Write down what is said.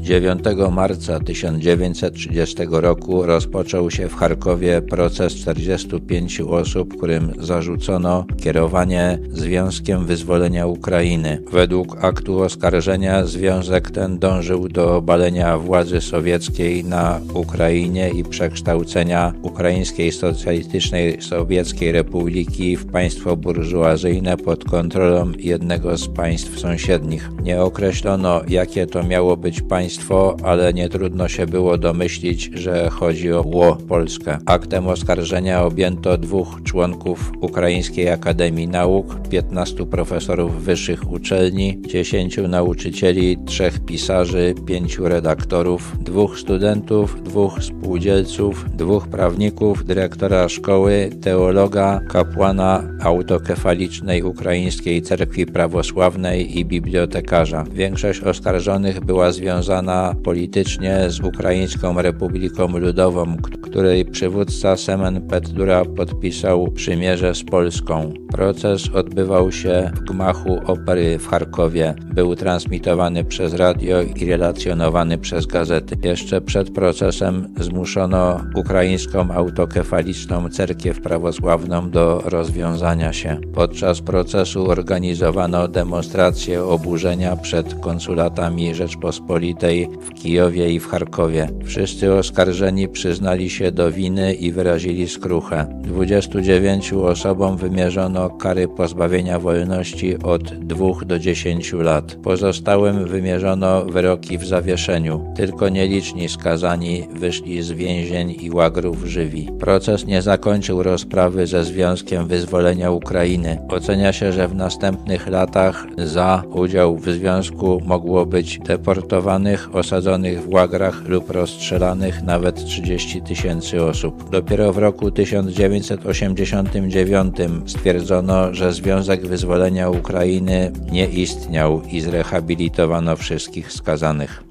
9 marca 1930 roku rozpoczął się w Charkowie proces 45 osób, którym zarzucono kierowanie Związkiem Wyzwolenia Ukrainy. Według aktu oskarżenia związek ten dążył do obalenia władzy sowieckiej na Ukrainie i przekształcenia Ukraińskiej Socjalistycznej Sowieckiej Republiki w państwo burżuazyjne pod kontrolą jednego z państw sąsiednich. Nie określono, jakie to miało być państwo, ale nie trudno się było domyślić, że chodzi o Ło Polskę. Aktem oskarżenia objęto dwóch członków Ukraińskiej Akademii Nauk, 15 profesorów wyższych uczelni, 10 nauczycieli, trzech pisarzy, pięciu redaktorów, dwóch studentów, dwóch spółdzielców, dwóch prawników, dyrektora szkoły, teologa, kapłana autokefalicznej Ukraińskiej Cerkwi Prawosławnej i bibliotekarza. Większość oskarżonych była związana politycznie z Ukraińską Republiką Ludową, której przywódca Semen Petlura podpisał przymierze z Polską. Proces odbywał się w gmachu opery w Charkowie. Był transmitowany przez radio i relacjonowany przez gazety. Jeszcze przed procesem zmuszono ukraińską autokefaliczną cerkiew prawosławną do rozwiązania się. Podczas procesu organizowano demonstracje oburzenia przed konsulatami Rzeczpospolitej w Kijowie i w Charkowie. Wszyscy oskarżeni przyznali się do winy i wyrazili skruchę. 29 osobom wymierzono kary pozbawienia wolności od 2 do 10 lat. Pozostałym wymierzono wyroki w zawieszeniu. Tylko nieliczni skazani wyszli z więzień i łagrów żywi. Proces nie zakończył rozprawy ze Związkiem Wyzwolenia Ukrainy. Ocenia się, że w następnych latach za udział w związku mogło być deportowanych, osadzonych w łagrach lub rozstrzelanych nawet 30 tysięcy osób. Dopiero w roku 1989 stwierdzono, że Związek Wyzwolenia Ukrainy nie istniał i zrehabilitowano wszystkich skazanych.